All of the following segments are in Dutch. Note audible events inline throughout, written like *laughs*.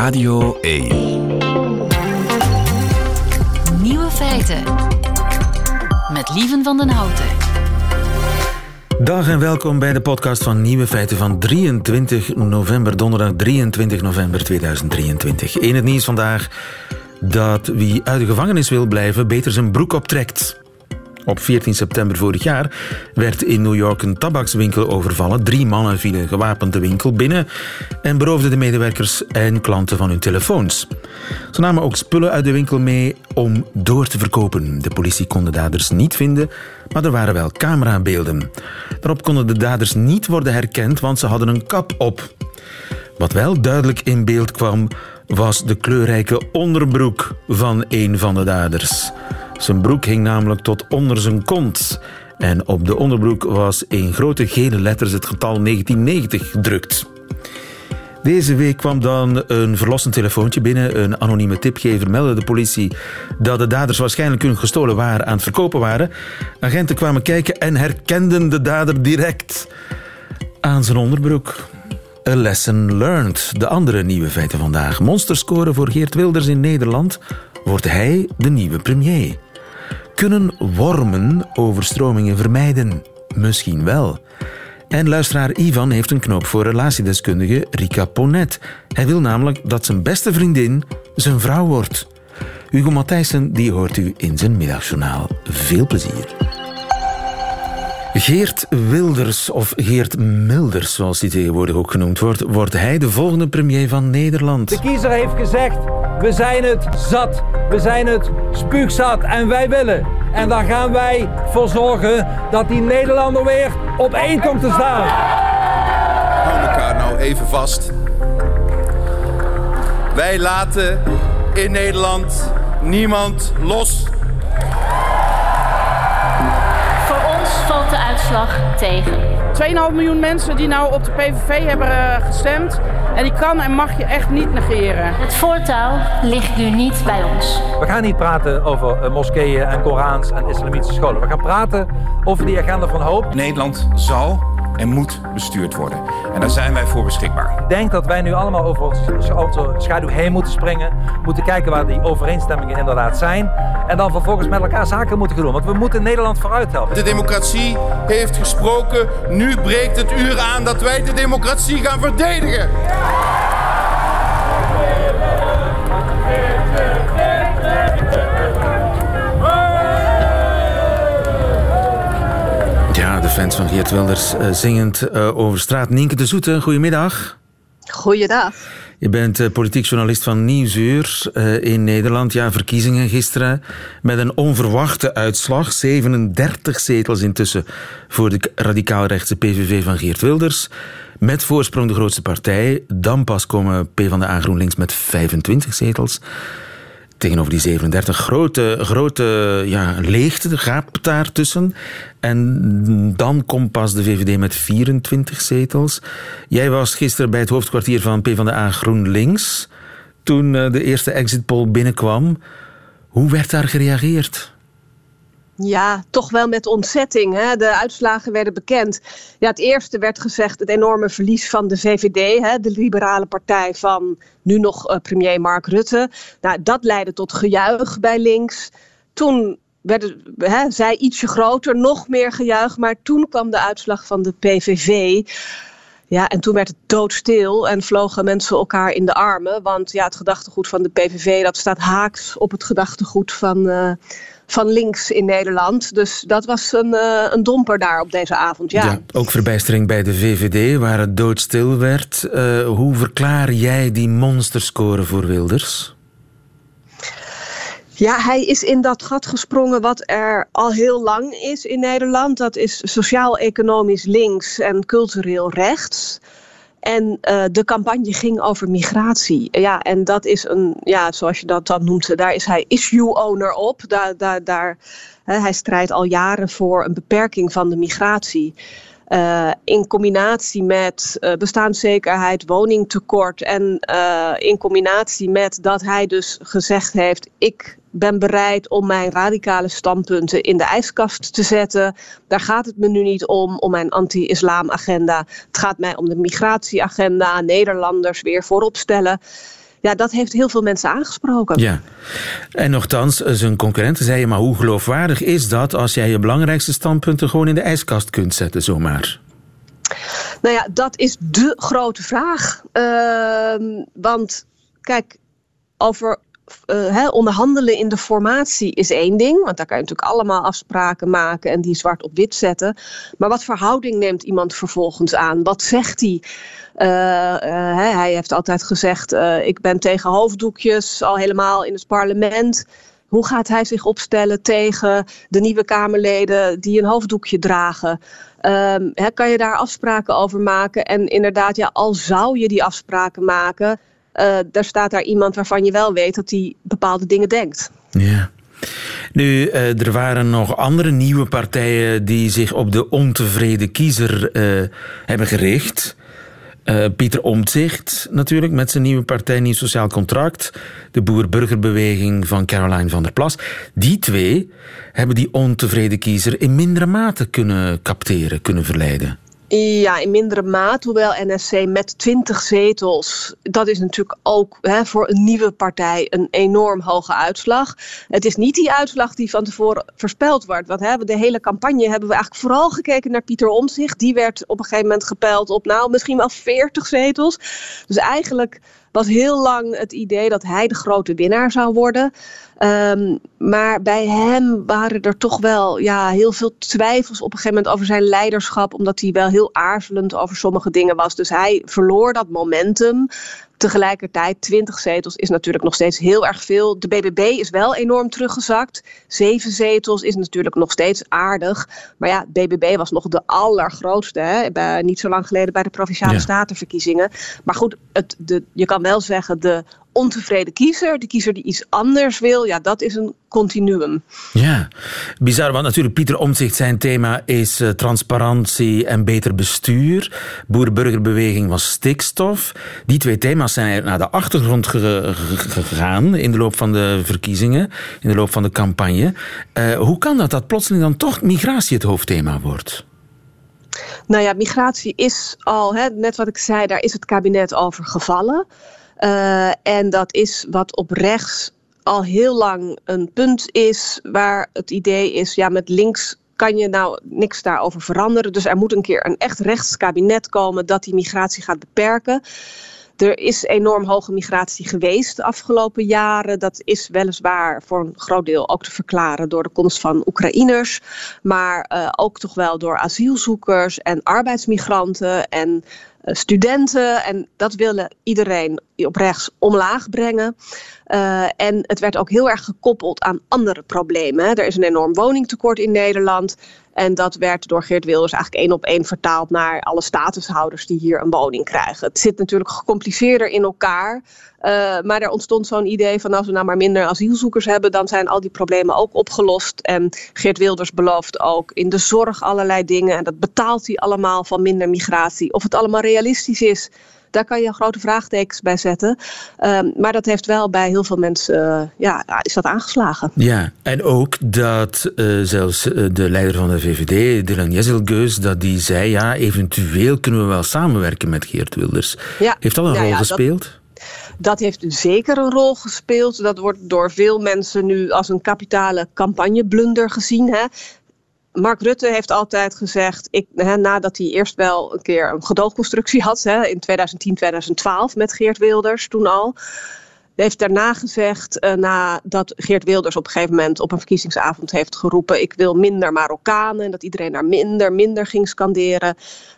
Radio 1. Nieuwe feiten. Met Lieven van den Houten. Dag en welkom bij de podcast van Nieuwe Feiten van 23 november, donderdag 23 november 2023. In het nieuws vandaag dat wie uit de gevangenis wil blijven beter zijn broek optrekt. Op 14 september vorig jaar werd in New York een tabakswinkel overvallen. Drie mannen vielen gewapend de winkel binnen en beroofden de medewerkers en klanten van hun telefoons. Ze namen ook spullen uit de winkel mee om door te verkopen. De politie kon de daders niet vinden, maar er waren wel camerabeelden. Daarop konden de daders niet worden herkend, want ze hadden een kap op. Wat wel duidelijk in beeld kwam, was de kleurrijke onderbroek van een van de daders. Zijn broek hing namelijk tot onder zijn kont. En op de onderbroek was in grote gele letters het getal 1990 gedrukt. Deze week kwam dan een verlossend telefoontje binnen. Een anonieme tipgever meldde de politie dat de daders waarschijnlijk hun gestolen waren aan het verkopen waren. Agenten kwamen kijken en herkenden de dader direct aan zijn onderbroek. A lesson learned. De andere nieuwe feiten vandaag. Monsterscore voor Geert Wilders in Nederland. Wordt hij de nieuwe premier? Kunnen wormen overstromingen vermijden? Misschien wel. En luisteraar Ivan heeft een knoop voor relatiedeskundige Rika Ponet. Hij wil namelijk dat zijn beste vriendin zijn vrouw wordt. Hugo Matthijssen die hoort u in zijn middagjournaal. Veel plezier. Geert Wilders, of Geert Milders, zoals hij tegenwoordig ook genoemd wordt, wordt hij de volgende premier van Nederland. De kiezer heeft gezegd, we zijn het zat, we zijn het spuugzat en wij willen. En daar gaan wij voor zorgen dat die Nederlander weer op één komt te staan. Hou elkaar nou even vast. Wij laten in Nederland niemand los. Voor ons valt de uitslag tegen. 2,5 miljoen mensen die nou op de PVV hebben uh, gestemd. En die kan en mag je echt niet negeren. Het voortouw ligt nu niet bij ons. We gaan niet praten over uh, moskeeën en Korans en islamitische scholen. We gaan praten over die agenda van hoop. Nederland zal en moet bestuurd worden. En daar zijn wij voor beschikbaar. Ik denk dat wij nu allemaal over onze schaduw heen moeten springen. Moeten kijken waar die overeenstemmingen inderdaad zijn. En dan vervolgens met elkaar zaken moeten doen. Want we moeten Nederland vooruit helpen. De democratie heeft gesproken. Nu breekt het uur aan dat wij de democratie gaan verdedigen. Fans van Geert Wilders uh, zingend uh, over straat. Nienke de Zoete, goedemiddag. Goeiedag. Je bent uh, politiek journalist van Nieuwsuur in Nederland. Ja, verkiezingen gisteren met een onverwachte uitslag. 37 zetels intussen voor de radicaal-rechtse PVV van Geert Wilders. Met voorsprong de grootste partij. Dan pas komen PvdA GroenLinks met 25 zetels tegenover die 37 grote, grote ja, leegte, de gaap daartussen. En dan komt pas de VVD met 24 zetels. Jij was gisteren bij het hoofdkwartier van PvdA GroenLinks toen de eerste exit poll binnenkwam. Hoe werd daar gereageerd? Ja, toch wel met ontzetting. Hè? De uitslagen werden bekend. Ja, het eerste werd gezegd het enorme verlies van de VVD, hè? de liberale partij van nu nog uh, premier Mark Rutte. Nou, dat leidde tot gejuich bij links. Toen werden hè, zij ietsje groter, nog meer gejuich. Maar toen kwam de uitslag van de PVV. Ja, en toen werd het doodstil en vlogen mensen elkaar in de armen. Want ja, het gedachtegoed van de PVV dat staat haaks op het gedachtegoed van, uh, van links in Nederland. Dus dat was een, uh, een domper daar op deze avond, ja. ja. Ook verbijstering bij de VVD, waar het doodstil werd. Uh, hoe verklaar jij die monsterscore voor Wilders? Ja, hij is in dat gat gesprongen wat er al heel lang is in Nederland. Dat is sociaal-economisch links en cultureel rechts. En uh, de campagne ging over migratie. Ja, en dat is een, ja, zoals je dat dan noemt, daar is hij issue owner op. Daar, daar, daar, hè, hij strijdt al jaren voor een beperking van de migratie. Uh, in combinatie met uh, bestaanszekerheid, woningtekort en uh, in combinatie met dat hij dus gezegd heeft: ik ben bereid om mijn radicale standpunten in de ijskast te zetten. Daar gaat het me nu niet om, om mijn anti-islam agenda. Het gaat mij om de migratieagenda, Nederlanders weer voorop stellen. Ja, dat heeft heel veel mensen aangesproken. Ja, en nogthans, zijn concurrenten zeiden, maar hoe geloofwaardig is dat als jij je belangrijkste standpunten gewoon in de ijskast kunt zetten, zomaar? Nou ja, dat is de grote vraag. Uh, want kijk, over uh, onderhandelen in de formatie is één ding. Want daar kan je natuurlijk allemaal afspraken maken en die zwart op wit zetten. Maar wat verhouding neemt iemand vervolgens aan? Wat zegt hij? Uh, uh, hij heeft altijd gezegd: Ik ben tegen hoofddoekjes, al helemaal in het parlement. Hoe gaat hij zich opstellen tegen de nieuwe Kamerleden die een hoofddoekje dragen? Um, kan je daar afspraken over maken? En inderdaad, ja, al zou je die afspraken maken, uh, daar staat daar iemand waarvan je wel weet dat hij bepaalde dingen denkt. Ja. Nu, uh, er waren nog andere nieuwe partijen die zich op de ontevreden kiezer uh, hebben gericht. Pieter Omtzigt natuurlijk met zijn nieuwe partij Nieuw Sociaal Contract. De Boer-Burgerbeweging van Caroline van der Plas. Die twee hebben die ontevreden kiezer in mindere mate kunnen capteren, kunnen verleiden. Ja, in mindere mate, hoewel NSC met 20 zetels, dat is natuurlijk ook hè, voor een nieuwe partij een enorm hoge uitslag. Het is niet die uitslag die van tevoren voorspeld wordt. Want hè, de hele campagne hebben we eigenlijk vooral gekeken naar Pieter Omtzigt. Die werd op een gegeven moment gepeld op nou misschien wel 40 zetels. Dus eigenlijk was heel lang het idee dat hij de grote winnaar zou worden. Um, maar bij hem waren er toch wel ja, heel veel twijfels op een gegeven moment over zijn leiderschap, omdat hij wel heel aarzelend over sommige dingen was. Dus hij verloor dat momentum. Tegelijkertijd, 20 zetels is natuurlijk nog steeds heel erg veel. De BBB is wel enorm teruggezakt. Zeven zetels is natuurlijk nog steeds aardig. Maar ja, BBB was nog de allergrootste. Hè? Bij, niet zo lang geleden bij de Provinciale ja. Statenverkiezingen. Maar goed, het, de, je kan wel zeggen, de ontevreden kiezer, de kiezer die iets anders wil, ja, dat is een continuum. Ja, bizar, want natuurlijk Pieter Omtzigt, zijn thema is uh, transparantie en beter bestuur. Boer-burgerbeweging was stikstof. Die twee thema's zijn naar de achtergrond ge gegaan in de loop van de verkiezingen, in de loop van de campagne. Uh, hoe kan dat dat plotseling dan toch migratie het hoofdthema wordt? Nou ja, migratie is al, hè, net wat ik zei, daar is het kabinet over gevallen. Uh, en dat is wat op rechts al heel lang een punt is waar het idee is, ja, met links kan je nou niks daarover veranderen. Dus er moet een keer een echt rechtskabinet komen dat die migratie gaat beperken. Er is enorm hoge migratie geweest de afgelopen jaren. Dat is weliswaar voor een groot deel ook te verklaren door de komst van Oekraïners. Maar uh, ook toch wel door asielzoekers en arbeidsmigranten en studenten. En dat willen iedereen op rechts omlaag brengen. Uh, en het werd ook heel erg gekoppeld aan andere problemen. Er is een enorm woningtekort in Nederland. En dat werd door Geert Wilders eigenlijk één op één vertaald naar alle statushouders die hier een woning krijgen. Het zit natuurlijk gecompliceerder in elkaar. Uh, maar er ontstond zo'n idee van als we nou maar minder asielzoekers hebben, dan zijn al die problemen ook opgelost. En Geert Wilders belooft ook in de zorg allerlei dingen. En dat betaalt hij allemaal van minder migratie. Of het allemaal realistisch is. Daar kan je grote vraagtekens bij zetten. Um, maar dat heeft wel bij heel veel mensen, uh, ja, is dat aangeslagen. Ja, en ook dat uh, zelfs de leider van de VVD, Dylan Jezelgeus, dat die zei, ja, eventueel kunnen we wel samenwerken met Geert Wilders. Ja, heeft dat een ja, rol ja, gespeeld? Dat... Dat heeft zeker een rol gespeeld. Dat wordt door veel mensen nu als een kapitale campagneblunder gezien. Hè. Mark Rutte heeft altijd gezegd, ik, hè, nadat hij eerst wel een keer een gedoogconstructie had, hè, in 2010, 2012 met Geert Wilders toen al, heeft daarna gezegd, uh, nadat Geert Wilders op een gegeven moment op een verkiezingsavond heeft geroepen, ik wil minder Marokkanen, en dat iedereen naar minder, minder ging scanderen.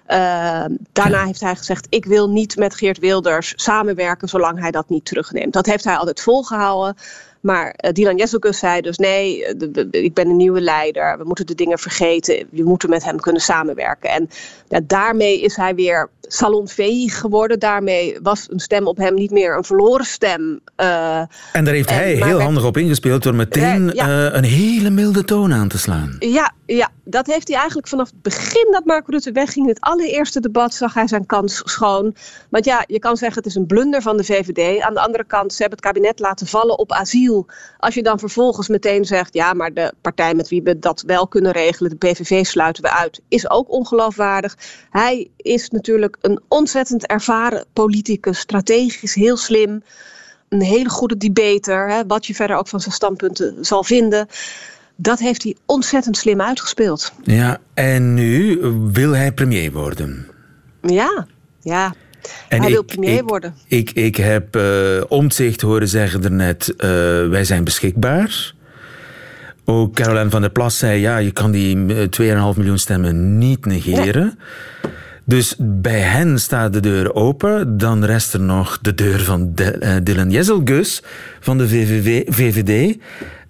Uh, daarna ja. heeft hij gezegd, ik wil niet met Geert Wilders samenwerken zolang hij dat niet terugneemt. Dat heeft hij altijd volgehouden. Maar uh, Dylan Jezelkus zei dus nee, de, de, ik ben een nieuwe leider. We moeten de dingen vergeten. We moeten met hem kunnen samenwerken. En ja, daarmee is hij weer salonveeg geworden. Daarmee was een stem op hem niet meer een verloren stem. Uh, en daar heeft en, hij heel handig op ingespeeld door meteen uh, ja. een hele milde toon aan te slaan. Ja, ja, dat heeft hij eigenlijk vanaf het begin dat Mark Rutte wegging. In het allereerste debat zag hij zijn kans schoon. Want ja, je kan zeggen het is een blunder van de VVD. Aan de andere kant, ze hebben het kabinet laten vallen op asiel. Als je dan vervolgens meteen zegt, ja, maar de partij met wie we dat wel kunnen regelen, de PVV sluiten we uit, is ook ongeloofwaardig. Hij is natuurlijk een ontzettend ervaren politicus, strategisch heel slim. een hele goede debater. Hè, wat je verder ook van zijn standpunten zal vinden. Dat heeft hij ontzettend slim uitgespeeld. Ja, en nu wil hij premier worden. Ja, ja. En hij ik- wil premier ik- worden. Ik, ik heb eh Omtzigt horen zeggen daarnet, eh wij zijn beschikbaar. Ook Caroline van der Plas zei, ja, je kan die eh, 2,5 miljoen stemmen niet negeren. Dus bij hen staat de deur open. Dan rest er nog de deur van De- eh, Dylan Jezelgus van de VVV, VVD.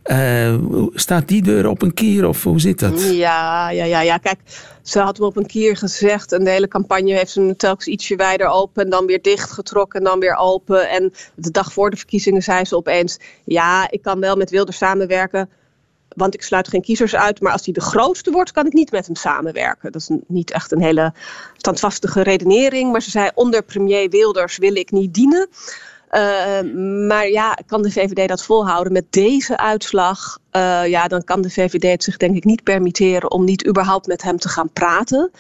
Eh, staat die deur op een kier of hoe zit dat? Ja, ja, ja, ja. Kijk, ze had hem op een keer gezegd. En de hele campagne heeft ze telkens ietsje wijder open. En dan weer dichtgetrokken en dan weer open. En de dag voor de verkiezingen zei ze opeens... Ja, ik kan wel met Wilders samenwerken. Want ik sluit geen kiezers uit. Maar als hij de grootste wordt, kan ik niet met hem samenwerken. Dat is niet echt een hele standvastige redenering. Maar ze zei, onder premier Wilders wil ik niet dienen. Eh, maar ja, kan de VVD dat volhouden met deze uitslag? Eh, ja, dan kan de VVD het zich denk ik niet permitteren om niet überhaupt met hem te gaan praten.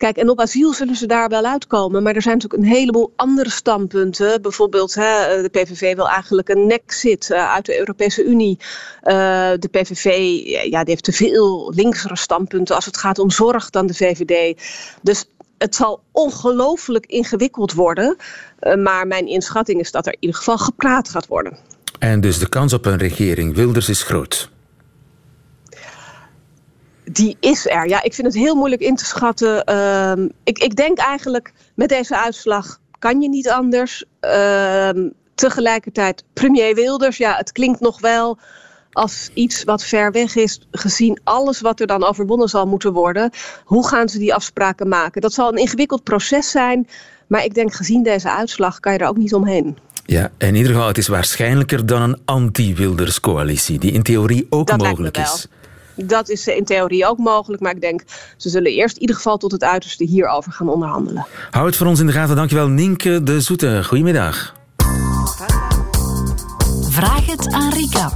Kijk, en op asiel zullen ze daar wel uitkomen. Maar er zijn natuurlijk een heleboel andere standpunten. Bijvoorbeeld, hè, de PVV wil eigenlijk een nexit eh, uit de Europese Unie. Eh, de PVV ja, die heeft te veel linksere standpunten als het gaat om zorg dan de VVD. Dus het zal ongelooflijk ingewikkeld worden. Eh, maar mijn inschatting is dat er in ieder geval gepraat gaat worden. En dus de kans op een regering Wilders is groot. Die is er. Ja, ik vind het heel moeilijk in te schatten. Ehm, ik, ik denk eigenlijk met deze uitslag kan je niet anders. Ehm, tegelijkertijd premier Wilders. Ja, het klinkt nog wel als iets wat ver weg is, gezien alles wat er dan overwonnen zal moeten worden. Hoe gaan ze die afspraken maken? Dat zal een ingewikkeld proces zijn. Maar ik denk gezien deze uitslag kan je er ook niet omheen. Ja, in ieder geval, het is waarschijnlijker dan een anti-Wilders coalitie, die in theorie ook Dat lijkt me mogelijk wel. is. Dat is in theorie ook mogelijk. Maar ik denk, ze zullen eerst in ieder geval tot het uiterste hierover gaan onderhandelen. Hou het voor ons in de gaten. Dankjewel, Nienke de Zoete. Goedemiddag. Vraag het aan Rika.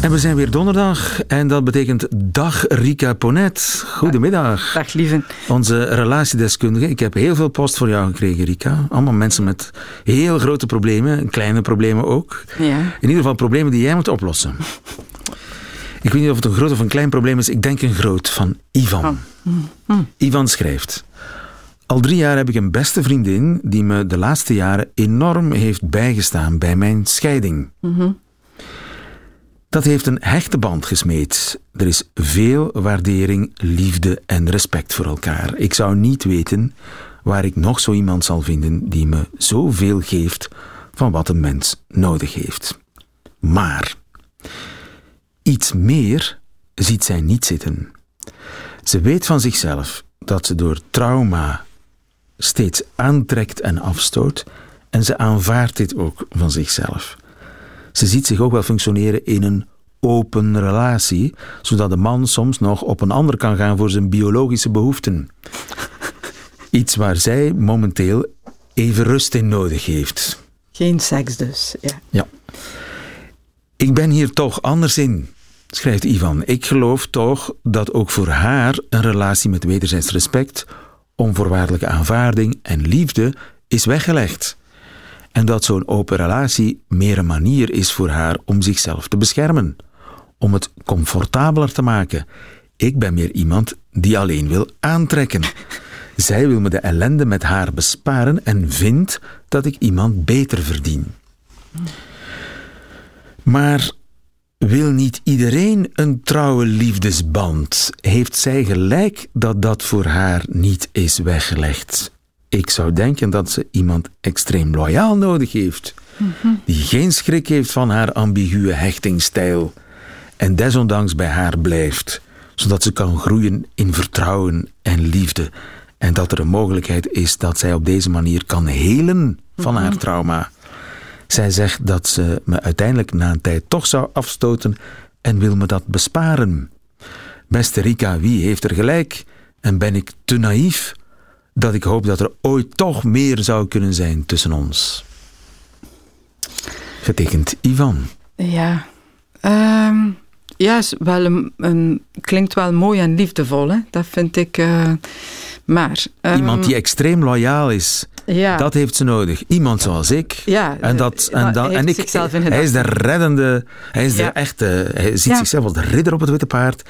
En we zijn weer donderdag en dat betekent dag Rika Ponet. Goedemiddag. Dag lieve. Onze relatiedeskundige. Ik heb heel veel post voor jou gekregen, Rika. Allemaal mensen met heel grote problemen, kleine problemen ook. Ja. In ieder geval problemen die jij moet oplossen. Ik weet niet of het een groot of een klein probleem is. Ik denk een groot, van Ivan. Ivan schrijft... Al drie jaar heb ik een beste vriendin die me de laatste jaren enorm heeft bijgestaan bij mijn scheiding. Dat heeft een hechte band gesmeed. Er is veel waardering, liefde en respect voor elkaar. Ik zou niet weten waar ik nog zo iemand zal vinden die me zoveel geeft van wat een mens nodig heeft. Maar iets meer ziet zij niet zitten. Ze weet van zichzelf dat ze door trauma steeds aantrekt en afstoot en ze aanvaardt dit ook van zichzelf. Ze ziet zich ook wel functioneren in een open relatie, zodat de man soms nog op een ander kan gaan voor zijn biologische behoeften. *laughs* Iets waar zij momenteel even rust in nodig heeft. Geen seks dus. Ja. Ja. Ik ben hier toch anders in, schrijft Ivan. Ik geloof toch dat ook voor haar een relatie met wederzijds respect, onvoorwaardelijke aanvaarding en liefde is weggelegd. En dat zo'n open relatie meer een manier is voor haar om zichzelf te beschermen, om het comfortabeler te maken. Ik ben meer iemand die alleen wil aantrekken. Zij wil me de ellende met haar besparen en vindt dat ik iemand beter verdien. Maar wil niet iedereen een trouwe liefdesband? Heeft zij gelijk dat dat voor haar niet is weggelegd? Ik zou denken dat ze iemand extreem loyaal nodig heeft, die geen schrik heeft van haar ambiguë hechtingsstijl en desondanks bij haar blijft, zodat ze kan groeien in vertrouwen en liefde en dat er een mogelijkheid is dat zij op deze manier kan helen van haar trauma. Zij zegt dat ze me uiteindelijk na een tijd toch zou afstoten en wil me dat besparen. Beste Rika, wie heeft er gelijk? En ben ik te naïef dat ik hoop dat er ooit toch meer zou kunnen zijn tussen ons? Getekend Ivan. Ja. Ehm, Ja, is wel een, een- klinkt wel mooi en liefdevol. Hè? Dat vind ik. eh, maar. ehm, Iemand die extreem loyaal is, ja, dat heeft ze nodig. Iemand zoals ik. ja, En, dat, eh, en, dat, en ik, zichzelf in hij is de reddende, hij is de echte, hij ziet zichzelf als de ridder op het witte paard,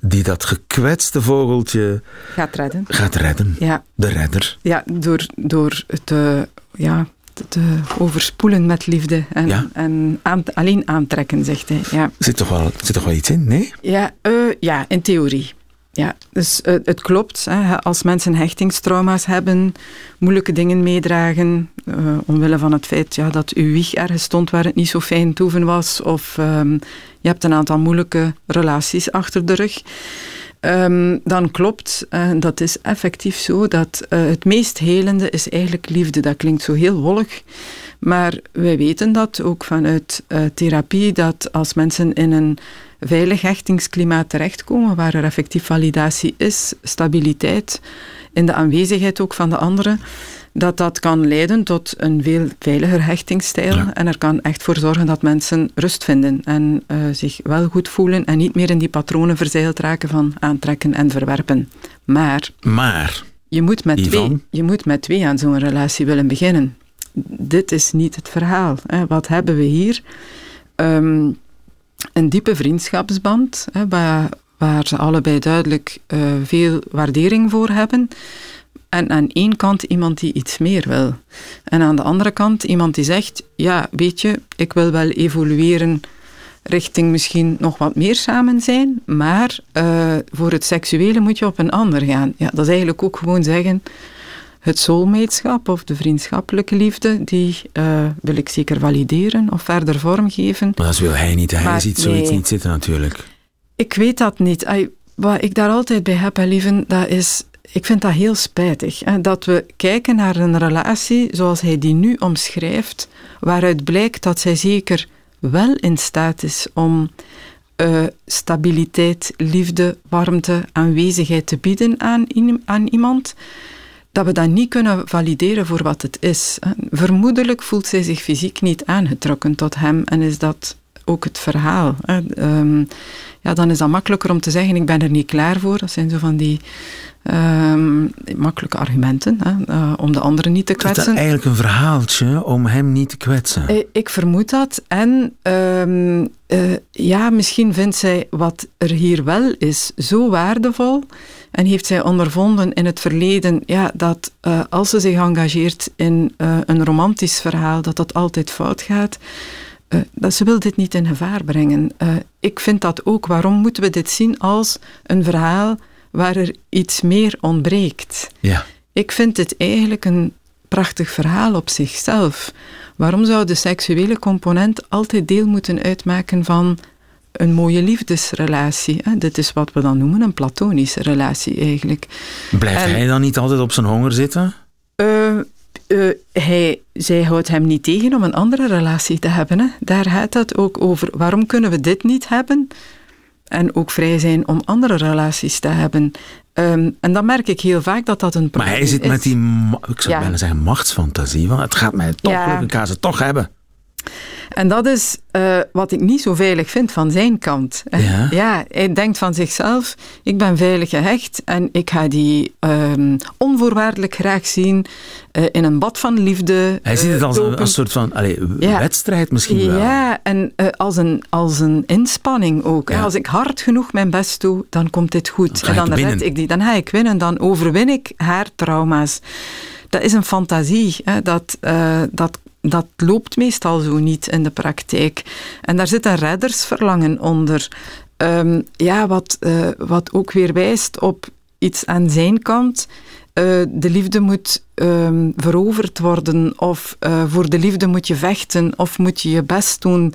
die dat gekwetste vogeltje gaat redden. gaat redden. Ja, De redder. ja door, door het eh, ja, te, te overspoelen met liefde en, en aan, alleen aantrekken, zegt hij. Ja, Zit toch wel, zit toch wel iets in, nee? ja, eh, ja in theorie. Ja, dus eh, het klopt. Hè, als mensen hechtingstrauma's hebben, moeilijke dingen meedragen, eh, omwille van het feit ja, dat uw wieg ergens stond waar het niet zo fijn toeven was, of ehm, je hebt een aantal moeilijke relaties achter de rug, Ehm, dan klopt, eh, dat is effectief zo, dat het meest helende is eigenlijk liefde. Dat klinkt zo heel wollig, maar wij weten dat ook vanuit therapie, dat als mensen in een veilig hechtingsklimaat terechtkomen, waar er effectief validatie is, stabiliteit, in de aanwezigheid ook van de anderen, dat dat kan leiden tot een veel veiliger hechtingsstijl. Ja. En er kan echt voor zorgen dat mensen rust vinden en eh, zich wel goed voelen en niet meer in die patronen verzeild raken van aantrekken en verwerpen. Maar Maar, je moet met, twee, je moet met twee aan zo'n relatie willen beginnen. Dit is niet het verhaal. Hè. Wat hebben we hier? Ehm, een diepe vriendschapsband, hè, waar, waar ze allebei duidelijk eh, veel waardering voor hebben. En aan één kant iemand die iets meer wil. En aan de andere kant iemand die zegt, ja, weet je, ik wil wel evolueren richting misschien nog wat meer samen zijn, maar eh, voor het seksuele moet je op een ander gaan. Ja, dat is eigenlijk ook gewoon zeggen, het soulmateschap of de vriendschappelijke liefde, die eh, wil ik zeker valideren of verder vormgeven. maar dat wil hij niet. Hij Maar ziet zoiets niet zitten natuurlijk. Ik weet dat niet. Wat ik daar altijd bij heb, hè, lieven, dat is... Ik vind dat heel spijtig. Hè, dat we kijken naar een relatie zoals hij die nu omschrijft, waaruit blijkt dat zij zeker wel in staat is om eh, stabiliteit, liefde, warmte, aanwezigheid te bieden aan, aan iemand, dat we dat niet kunnen valideren voor wat het is. Vermoedelijk voelt zij zich fysiek niet aangetrokken tot hem en is dat ook het verhaal. hè. Ehm, ja, dan is dat makkelijker om te zeggen, ik ben er niet klaar voor. Dat zijn zo van die ehm, makkelijke argumenten, hè, eh, om de anderen niet te Het is kwetsen. eigenlijk een verhaaltje om hem niet te kwetsen. Eh, Ik vermoed dat. En ehm, eh, ja, misschien vindt zij wat er hier wel is zo waardevol. En heeft zij ondervonden in het verleden ja, dat als ze zich engageert in een romantisch verhaal, dat dat altijd fout gaat. Eh, dat ze wil dit niet in gevaar brengen. Eh, ik vind dat ook. Waarom moeten we dit zien als een verhaal waar er iets meer ontbreekt? Ja. Ik vind het eigenlijk een prachtig verhaal op zichzelf. Waarom zou de seksuele component altijd deel moeten uitmaken van een mooie liefdesrelatie? Hè? Dit is wat we dan noemen een platonische relatie eigenlijk. Blijft En- hij dan niet altijd op zijn honger zitten? Eh, eh, hij, zij houdt hem niet tegen om een andere relatie te hebben. Hè? Daar gaat het ook over. Waarom kunnen we dit niet hebben? En ook vrij zijn om andere relaties te hebben. Ehm, en dan merk ik heel vaak dat dat een Maar probleem hij zit is. met die, ik zou Ja. bijna zeggen, machtsfantasie. Want het gaat mij toch Ja. lukken, ik ga ze toch hebben. En dat is eh, wat ik niet zo veilig vind van zijn kant. Ja? hij denkt van zichzelf, ik ben veilig gehecht en ik ga die ehm, onvoorwaardelijk graag zien eh, in een bad van liefde. Hij ziet het eh, als een, soort van allee, Ja. wedstrijd misschien wel. Ja, en als, een, als een inspanning ook. Ja. Als ik hard genoeg mijn best doe, dan komt dit goed. ga en dan red ik die. Dan ga ik winnen, dan overwin ik haar trauma's. Dat is een fantasie. Hè. Dat, eh, dat, dat loopt meestal zo niet in de praktijk. En daar zit een reddersverlangen onder. Ehm, ja, wat, eh, wat ook weer wijst op iets aan zijn kant. Eh, de liefde moet ehm, veroverd worden, of eh, voor de liefde moet je vechten, of moet je je best doen.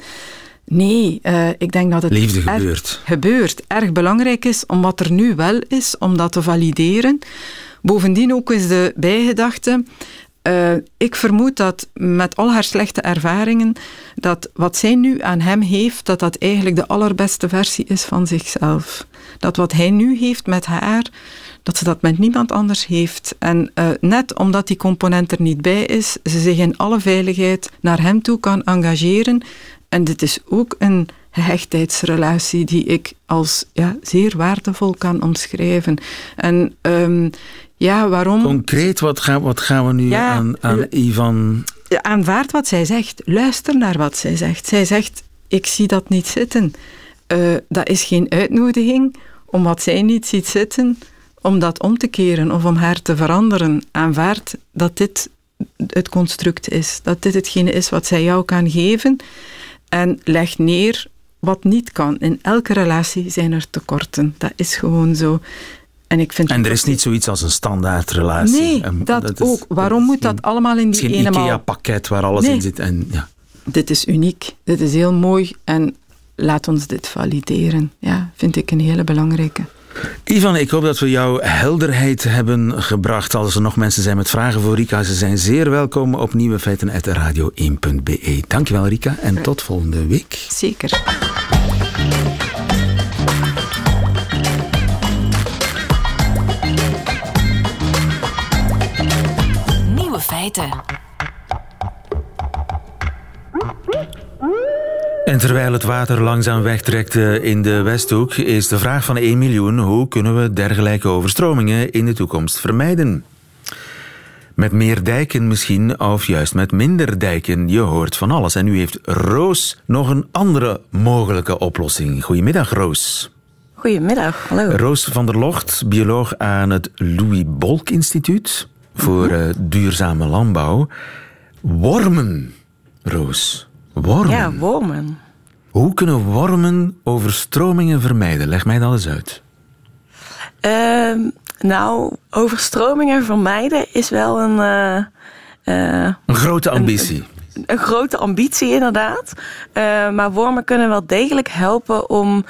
Nee, ik denk dat het Liefde erg- gebeurt. gebeurt. Erg belangrijk is om wat er nu wel is, om dat te valideren. Bovendien ook is de bijgedachte. Eh, ik vermoed dat met al haar slechte ervaringen, dat wat zij nu aan hem heeft, dat dat eigenlijk de allerbeste versie is van zichzelf. Dat wat hij nu heeft met haar, dat ze dat met niemand anders heeft. En eh, net omdat die component er niet bij is, ze zich in alle veiligheid naar hem toe kan engageren. En dit is ook een gehechtheidsrelatie die ik als ja, zeer waardevol kan omschrijven. En um, ja, waarom... Concreet, wat gaan, wat gaan we nu aan, aan Ivan... Aanvaard wat zij zegt. Luister naar wat zij zegt. Zij zegt, ik zie dat niet zitten. Uh, dat is geen uitnodiging om wat zij niet ziet zitten, om dat om te keren of om haar te veranderen. Aanvaard dat dit het construct is. Dat dit hetgene is wat zij jou kan geven. En leg neer wat niet kan. In elke relatie zijn er tekorten. Dat is gewoon zo. En, ik vind en er is niet zoiets als een standaard relatie. Nee, dat, ook. Waarom moet dat allemaal in die ene maal... IKEA-pakket waar alles in zit. En, ja. Dit is uniek. Dit is heel mooi. En laat ons dit valideren. Ja, vind ik een hele belangrijke. Ivan, ik hoop dat we jouw helderheid hebben gebracht. Als er nog mensen zijn met vragen voor Rika, ze zijn zeer welkom op Nieuwe Feiten radio1.be. Dankjewel Rika en tot volgende week. Zeker. Nieuwe feiten. En terwijl het water langzaam wegtrekt eh, in de Westhoek, is de vraag van 1 miljoen: hoe kunnen we dergelijke overstromingen in de toekomst vermijden? Met meer dijken misschien, of juist met minder dijken. Je hoort van alles. En nu heeft Roos nog een andere mogelijke oplossing. Goedemiddag, Roos. Goedemiddag, hallo. Roos van der Locht, bioloog aan het Louis Bolk Instituut voor uh, duurzame landbouw. Wormen, Roos. Wormen? Ja, wormen. Hoe kunnen wormen overstromingen vermijden? Leg mij dat eens uit. Uh, nou, overstromingen vermijden is wel een... Uh, een grote ambitie. Een, een, grote ambitie, inderdaad. Uh, maar wormen kunnen wel degelijk helpen om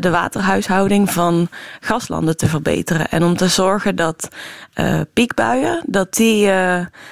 de waterhuishouding van gaslanden te verbeteren. En om te zorgen dat piekbuien, dat die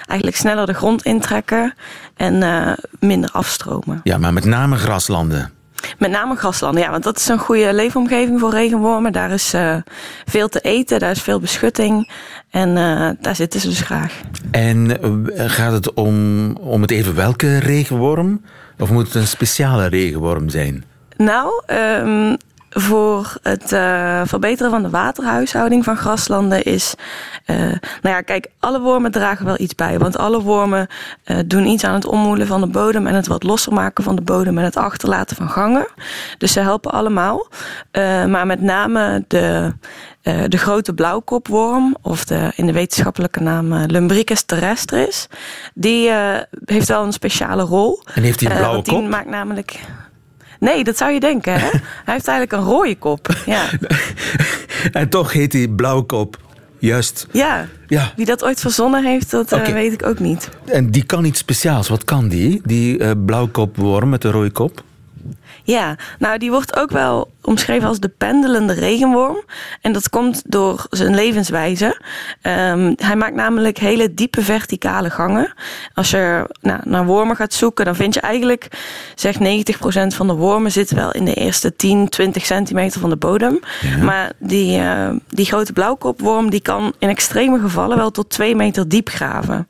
eigenlijk sneller de grond intrekken en uh, minder afstromen. Ja, maar met name graslanden. Met name graslanden, ja, want dat is een goede leefomgeving voor regenwormen. Daar is uh, veel te eten, daar is veel beschutting en uh, daar zitten ze dus graag. En gaat het om, om het even welke regenworm? Of moet het een speciale regenworm zijn? Nou, um, voor het uh, verbeteren van de waterhuishouding van graslanden is. Uh, nou ja, kijk, alle wormen dragen wel iets bij. Want alle wormen uh, doen iets aan het ommoelen van de bodem en het wat losser maken van de bodem en het achterlaten van gangen. Dus ze helpen allemaal. maar met name de. de grote blauwkopworm, of de, in de wetenschappelijke naam Lumbricus terrestris, die heeft wel een speciale rol. En heeft die een blauwe die kop? maakt namelijk. Nee, dat zou je denken. Hè? *laughs* hij heeft eigenlijk een rode kop. Ja. *laughs* en toch heet hij blauwkop. Juist. Ja. ja. Wie dat ooit verzonnen heeft, dat okay. uh, weet ik ook niet. En die kan iets speciaals. Wat kan die? Die uh, blauwkopworm met de rode kop? Ja, nou die wordt ook wel omschreven als de pendelende regenworm. En dat komt door zijn levenswijze. Um, hij maakt namelijk hele diepe verticale gangen. Als je nou, naar wormen gaat zoeken, dan vind je eigenlijk, zeg 90% van de wormen zitten wel in de eerste 10, 20 centimeter van de bodem. Ja. Maar die, uh, die grote blauwkopworm, die kan in extreme gevallen wel tot 2 meter diep graven.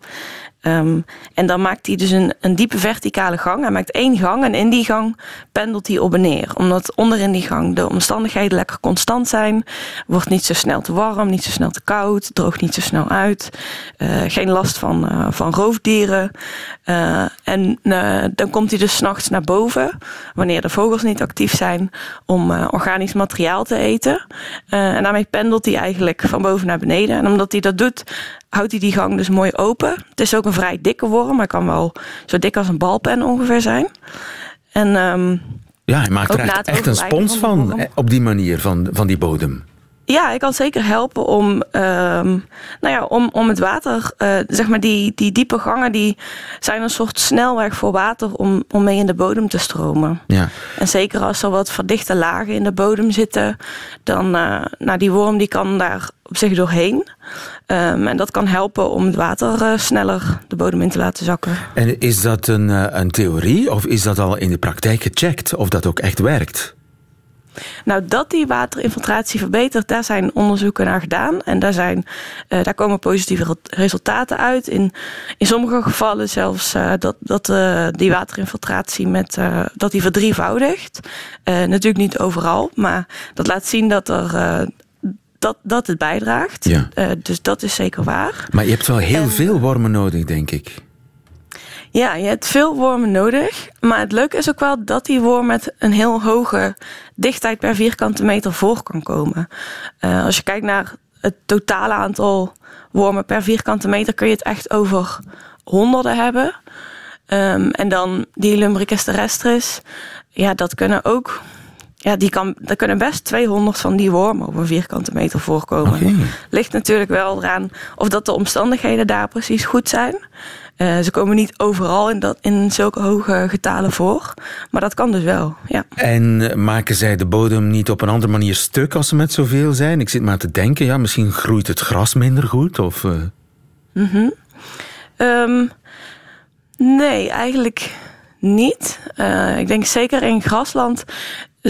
Um, en dan maakt hij dus een, een diepe verticale gang. Hij maakt één gang en in die gang pendelt hij op en neer. Omdat onderin die gang de omstandigheden lekker constant zijn. Wordt niet zo snel te warm, niet zo snel te koud, droogt niet zo snel uit. Uh, geen last van, uh, van roofdieren. Uh, en dan komt hij dus s'nachts naar boven, wanneer de vogels niet actief zijn, om organisch materiaal te eten. en daarmee pendelt hij eigenlijk van boven naar beneden. En omdat hij dat doet, houdt hij die gang dus mooi open. Het is ook een vrij dikke worm. Hij kan wel zo dik als een balpen ongeveer zijn. En, um, ja, hij maakt er echt, echt een spons van, van op die manier, van, van die bodem. Ja, ik kan zeker helpen om, um, nou ja, om, om het water, uh, zeg maar die, die diepe gangen, die zijn een soort snelweg voor water om, om mee in de bodem te stromen. Ja. En zeker als er wat verdichte lagen in de bodem zitten, dan, uh, nou die worm die kan daar op zich doorheen. Um, en dat kan helpen om het water uh, sneller de bodem in te laten zakken. En is dat een, een theorie of is dat al in de praktijk gecheckt of dat ook echt werkt? Nou, dat die waterinfiltratie verbetert, daar zijn onderzoeken naar gedaan. En daar, zijn, uh, daar komen positieve resultaten uit. In, in sommige gevallen zelfs uh, dat, dat uh, die waterinfiltratie met, dat die verdrievoudigt. natuurlijk niet overal, maar dat laat zien dat er dat, dat het bijdraagt. Ja. dus dat is zeker waar. Maar je hebt wel heel veel wormen nodig, denk ik. Ja, je hebt veel wormen nodig. Maar het leuke is ook wel dat die worm met een heel hoge dichtheid per vierkante meter voor kan komen. Uh, als je kijkt naar het totale aantal wormen per vierkante meter, kun je het echt over honderden hebben. Um, en dan die Lumbricus terrestris, ja, dat kunnen ook ja, die kan, er kunnen best 200 van die wormen op een vierkante meter voorkomen. Okay. Ligt natuurlijk wel eraan of dat de omstandigheden daar precies goed zijn. Uh, ze komen niet overal in, dat, in zulke hoge getalen voor. Maar dat kan dus wel, ja. En maken zij de bodem niet op een andere manier stuk als ze met zoveel zijn? Ik zit maar te denken, ja, misschien groeit het gras minder goed? Of, uh... mm -hmm. um, nee, eigenlijk niet. Uh, ik denk zeker in grasland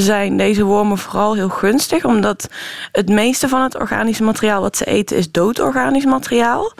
zijn deze wormen vooral heel gunstig, omdat het meeste van het organische materiaal wat ze eten is dood organisch materiaal.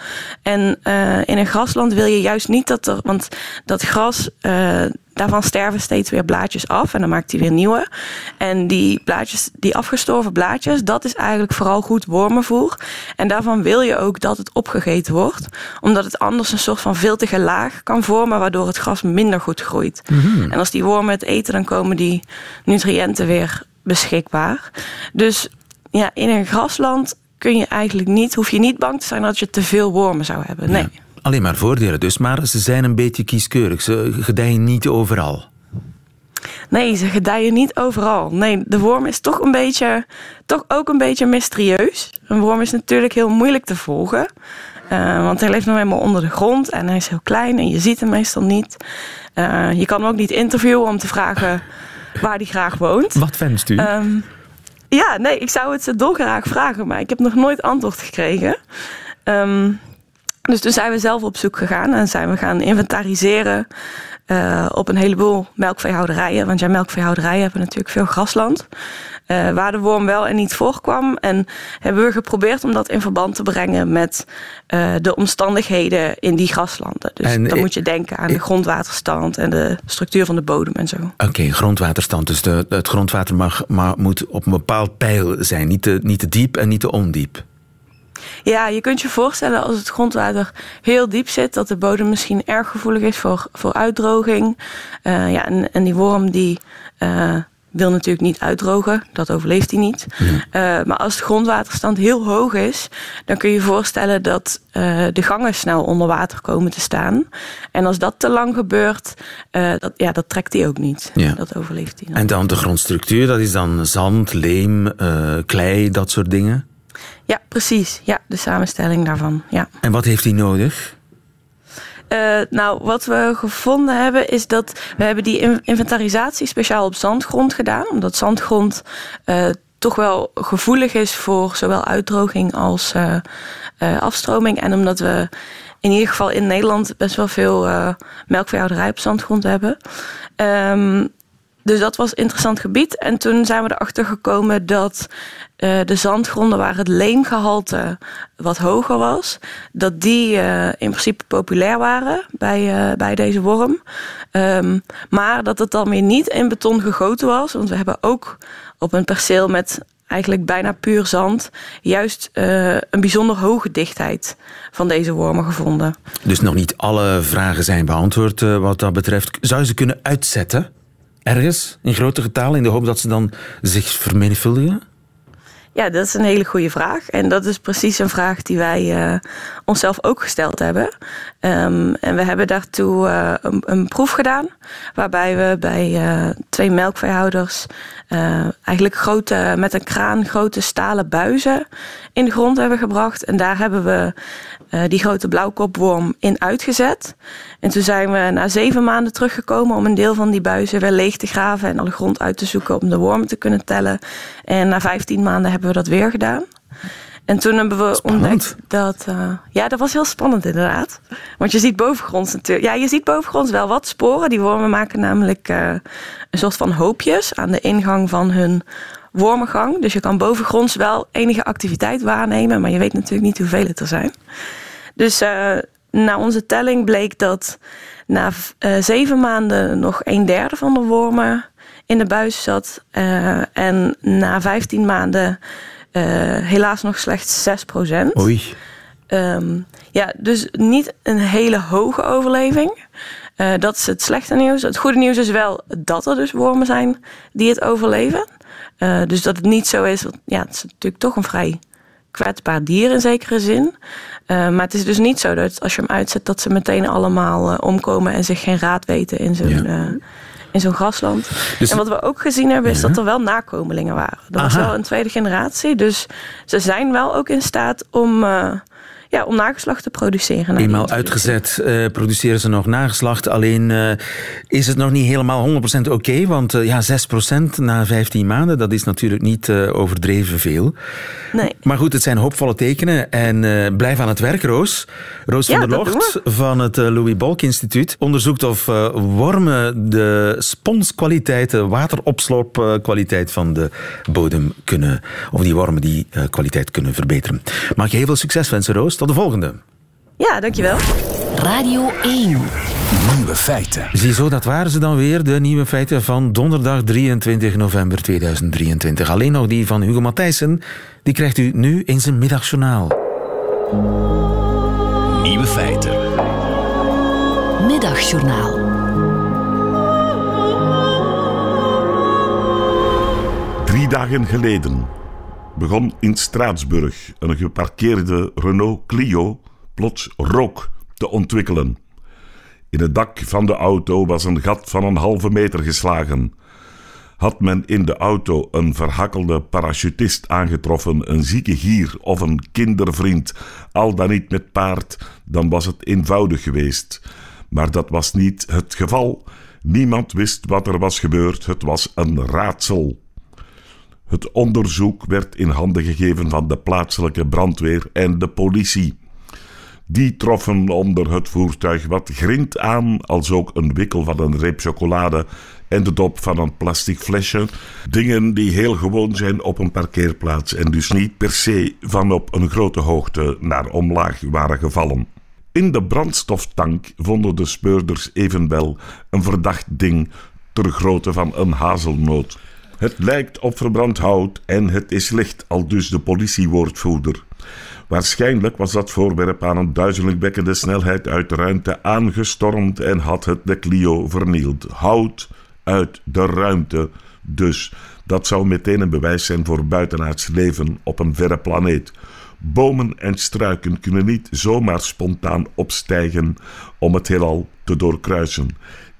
En uh, in een grasland wil je juist niet dat er, want dat gras. Uh, daarvan sterven steeds weer blaadjes af en dan maakt hij weer nieuwe. En die blaadjes, die afgestorven blaadjes, dat is eigenlijk vooral goed wormenvoer. En daarvan wil je ook dat het opgegeten wordt, omdat het anders een soort van viltige laag kan vormen, waardoor het gras minder goed groeit. Mm En als die wormen het eten, dan komen die nutriënten weer beschikbaar. Dus ja, in een grasland kun je eigenlijk niet, hoef je niet bang te zijn dat je te veel wormen zou hebben. Nee. Alleen maar voordelen dus, maar ze zijn een beetje kieskeurig. Ze gedijen niet overal. Nee, ze gedijen niet overal. Nee, de worm is toch een beetje, toch ook een beetje mysterieus. Een worm is natuurlijk heel moeilijk te volgen. Uh, want hij leeft nog helemaal onder de grond en hij is heel klein en je ziet hem meestal niet. Uh, je kan hem ook niet interviewen om te vragen *laughs* waar hij graag woont. Wat wenst u? Um, ja, nee, ik zou het ze dolgraag vragen, maar ik heb nog nooit antwoord gekregen. Um, dus toen zijn we zelf op zoek gegaan en zijn we gaan inventariseren uh, op een heleboel melkveehouderijen. Want ja, melkveehouderijen hebben natuurlijk veel grasland. Uh, waar de worm wel en niet voorkwam. En hebben we geprobeerd om dat in verband te brengen met uh, de omstandigheden in die graslanden. Dus en, dan moet je denken aan de grondwaterstand en de structuur van de bodem en zo. Oké, okay, grondwaterstand. Dus de, het grondwater mag, maar moet op een bepaald pijl zijn. Niet te, niet te diep en niet te ondiep. Ja, je kunt je voorstellen als het grondwater heel diep zit, dat de bodem misschien erg gevoelig is voor, voor uitdroging. Uh, ja, en, en die worm die. Uh, wil natuurlijk niet uitdrogen, dat overleeft hij niet. Uh, maar als de grondwaterstand heel hoog is, dan kun je je voorstellen dat uh, de gangen snel onder water komen te staan. En als dat te lang gebeurt, uh, dat, ja, dat trekt hij ook niet. Ja. Dat overleeft hij. En dan de grondstructuur, dat is dan zand, leem, klei, dat soort dingen? Ja, precies. Ja, de samenstelling daarvan. Ja. En wat heeft hij nodig? Uh, nou, wat we gevonden hebben is dat we hebben die inventarisatie speciaal op zandgrond gedaan. Omdat zandgrond uh, toch wel gevoelig is voor zowel uitdroging als uh, afstroming. En omdat we in ieder geval in Nederland best wel veel melkveehouderij op zandgrond hebben. Um, dus dat was een interessant gebied. En toen zijn we erachter gekomen dat uh, de zandgronden waar het leemgehalte wat hoger was, dat die uh, in principe populair waren bij, uh, bij deze worm. Um, maar dat het dan weer niet in beton gegoten was. Want we hebben ook op een perceel met eigenlijk bijna puur zand, juist een bijzonder hoge dichtheid van deze wormen gevonden. Dus nog niet alle vragen zijn beantwoord wat dat betreft. Zou je ze kunnen uitzetten? Ergens in grote getalen in de hoop dat ze dan zich vermenigvuldigen? Ja, dat is een hele goede vraag. En dat is precies een vraag die wij uh, onszelf ook gesteld hebben. Um, en we hebben daartoe uh, een, een, proef gedaan. Waarbij we bij uh, twee melkveehouders eigenlijk grote, met een kraan grote stalen buizen in de grond hebben gebracht. En daar hebben we die grote blauwkopworm in uitgezet. En toen zijn we na zeven maanden teruggekomen om een deel van die buizen weer leeg te graven en alle grond uit te zoeken om de wormen te kunnen tellen. En na vijftien maanden hebben we dat weer gedaan. En toen hebben we ontdekt dat. Uh, ja, dat was heel spannend inderdaad. Want je ziet bovengronds natuurlijk. Ja, je ziet bovengronds wel wat sporen. Die wormen maken namelijk uh, een soort van hoopjes aan de ingang van hun wormengang. Dus je kan bovengronds wel enige activiteit waarnemen, maar je weet natuurlijk niet hoeveel het er zijn. Dus uh, na onze telling bleek dat na zeven maanden nog een derde van de wormen in de buis zat. en na 15 maanden helaas nog slechts 6 procent. Oei. Um, ja, dus niet een hele hoge overleving. Uh, dat is het slechte nieuws. Het goede nieuws is wel dat er dus wormen zijn die het overleven. Uh, dus dat het niet zo is. Ja, het is natuurlijk toch een vrij kwetsbaar dier in zekere zin. Uh, maar het is dus niet zo dat als je hem uitzet, dat ze meteen allemaal omkomen en zich geen raad weten in zo'n. Ja in zo'n grasland. Dus, en wat we ook gezien hebben, is dat er wel nakomelingen waren. Dat was wel een tweede generatie. Dus ze zijn wel ook in staat om. Ja, om nageslacht te produceren. Eenmaal uitgezet uh, produceren ze nog nageslacht. Alleen uh, is het nog niet helemaal 100% oké. want uh, ja, 6% na 15 maanden, dat is natuurlijk niet overdreven veel. Nee. Maar goed, het zijn hoopvolle tekenen. En blijf aan het werk, Roos. Roos van der Locht van het Louis Bolk Instituut onderzoekt of wormen de sponskwaliteit, de wateropsloopkwaliteit van de bodem kunnen, of die wormen die kwaliteit kunnen verbeteren. Mag je heel veel succes wensen, Roos. Tot de volgende. Ja, dankjewel. Radio 1. Nieuwe feiten. Ziezo, dat waren ze dan weer, de nieuwe feiten van donderdag 23 november 2023. Alleen nog die van Hugo Matthijssen, die krijgt u nu in zijn middagjournaal. Nieuwe feiten. Middagjournaal. Drie dagen geleden begon in Straatsburg een geparkeerde Renault Clio plots rook te ontwikkelen. In het dak van de auto was een gat van een halve meter geslagen. Had men in de auto een verhakkelde parachutist aangetroffen, een zieke gier of een kindervriend, al dan niet met paard, dan was het eenvoudig geweest. Maar dat was niet het geval. Niemand wist wat er was gebeurd. Het was een raadsel. Het onderzoek werd in handen gegeven van de plaatselijke brandweer en de politie. Die troffen onder het voertuig wat grind aan, als ook een wikkel van een reep chocolade en de dop van een plastic flesje. Dingen die heel gewoon zijn op een parkeerplaats en dus niet per se van op een grote hoogte naar omlaag waren gevallen. In de brandstoftank vonden de speurders evenwel een verdacht ding ter grootte van een hazelnoot. Het lijkt op verbrand hout en het is licht, al dus de politiewoordvoerder. Waarschijnlijk was dat voorwerp aan een duizelingwekkende snelheid uit de ruimte aangestormd en had het de Clio vernield. Hout uit de ruimte dus. Dat zou meteen een bewijs zijn voor buitenaards leven op een verre planeet. Bomen en struiken kunnen niet zomaar spontaan opstijgen om het heelal te doorkruisen.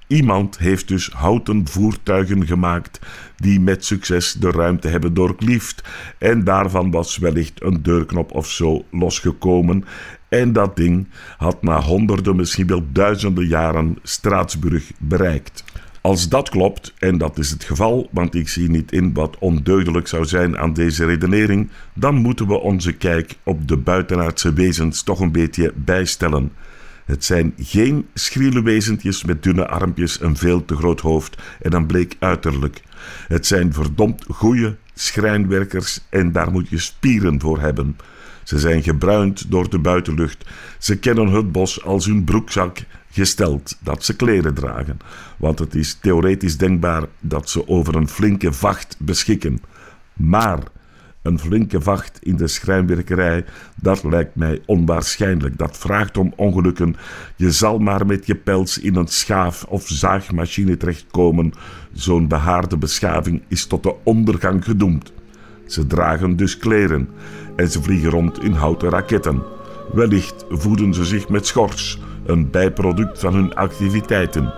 Iemand heeft dus houten voertuigen gemaakt die met succes de ruimte hebben doorkliefd. En daarvan was wellicht een deurknop of zo losgekomen. En dat ding had na honderden, misschien wel duizenden jaren Straatsburg bereikt. Als dat klopt, en dat is het geval, want ik zie niet in wat ondeugdelijk zou zijn aan deze redenering, dan moeten we onze kijk op de buitenaardse wezens toch een beetje bijstellen. Het zijn geen schriele wezentjes met dunne armpjes, een veel te groot hoofd en een bleek uiterlijk. Het zijn verdomd goede schrijnwerkers en daar moet je spieren voor hebben. Ze zijn gebruind door de buitenlucht. Ze kennen het bos als hun broekzak gesteld dat ze kleren dragen, want het is theoretisch denkbaar dat ze over een flinke vacht beschikken. Maar een flinke vacht in de schrijnwerkerij, dat lijkt mij onwaarschijnlijk. Dat vraagt om ongelukken. Je zal maar met je pels in een schaaf- of zaagmachine terechtkomen. Zo'n behaarde beschaving is tot de ondergang gedoemd. Ze dragen dus kleren en ze vliegen rond in houten raketten. Wellicht voeden ze zich met schors, een bijproduct van hun activiteiten.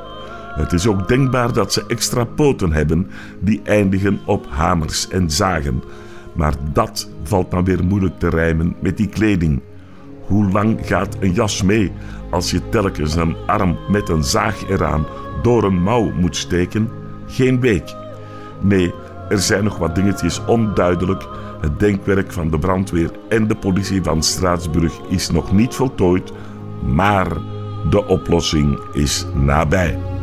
Het is ook denkbaar dat ze extra poten hebben die eindigen op hamers en zagen. Maar dat valt dan weer moeilijk te rijmen met die kleding. Hoe lang gaat een jas mee als je telkens een arm met een zaag eraan door een mouw moet steken? Geen week. Nee, er zijn nog wat dingetjes onduidelijk, Het denkwerk van de brandweer en de politie van Straatsburg is nog niet voltooid, maar de oplossing is nabij.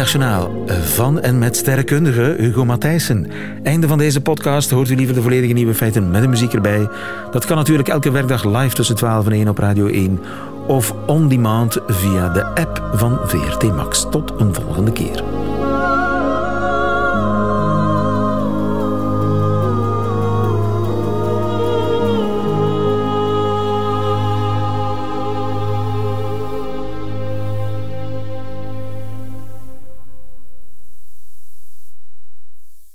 Middagjournaal van en met sterrenkundige Hugo Matthijssen. Einde van deze podcast. Hoort u liever de volledige nieuwe feiten met de muziek erbij? Dat kan natuurlijk elke werkdag live tussen 12 en 1 op Radio 1 of on demand via de app van VRT Max. Tot een volgende keer.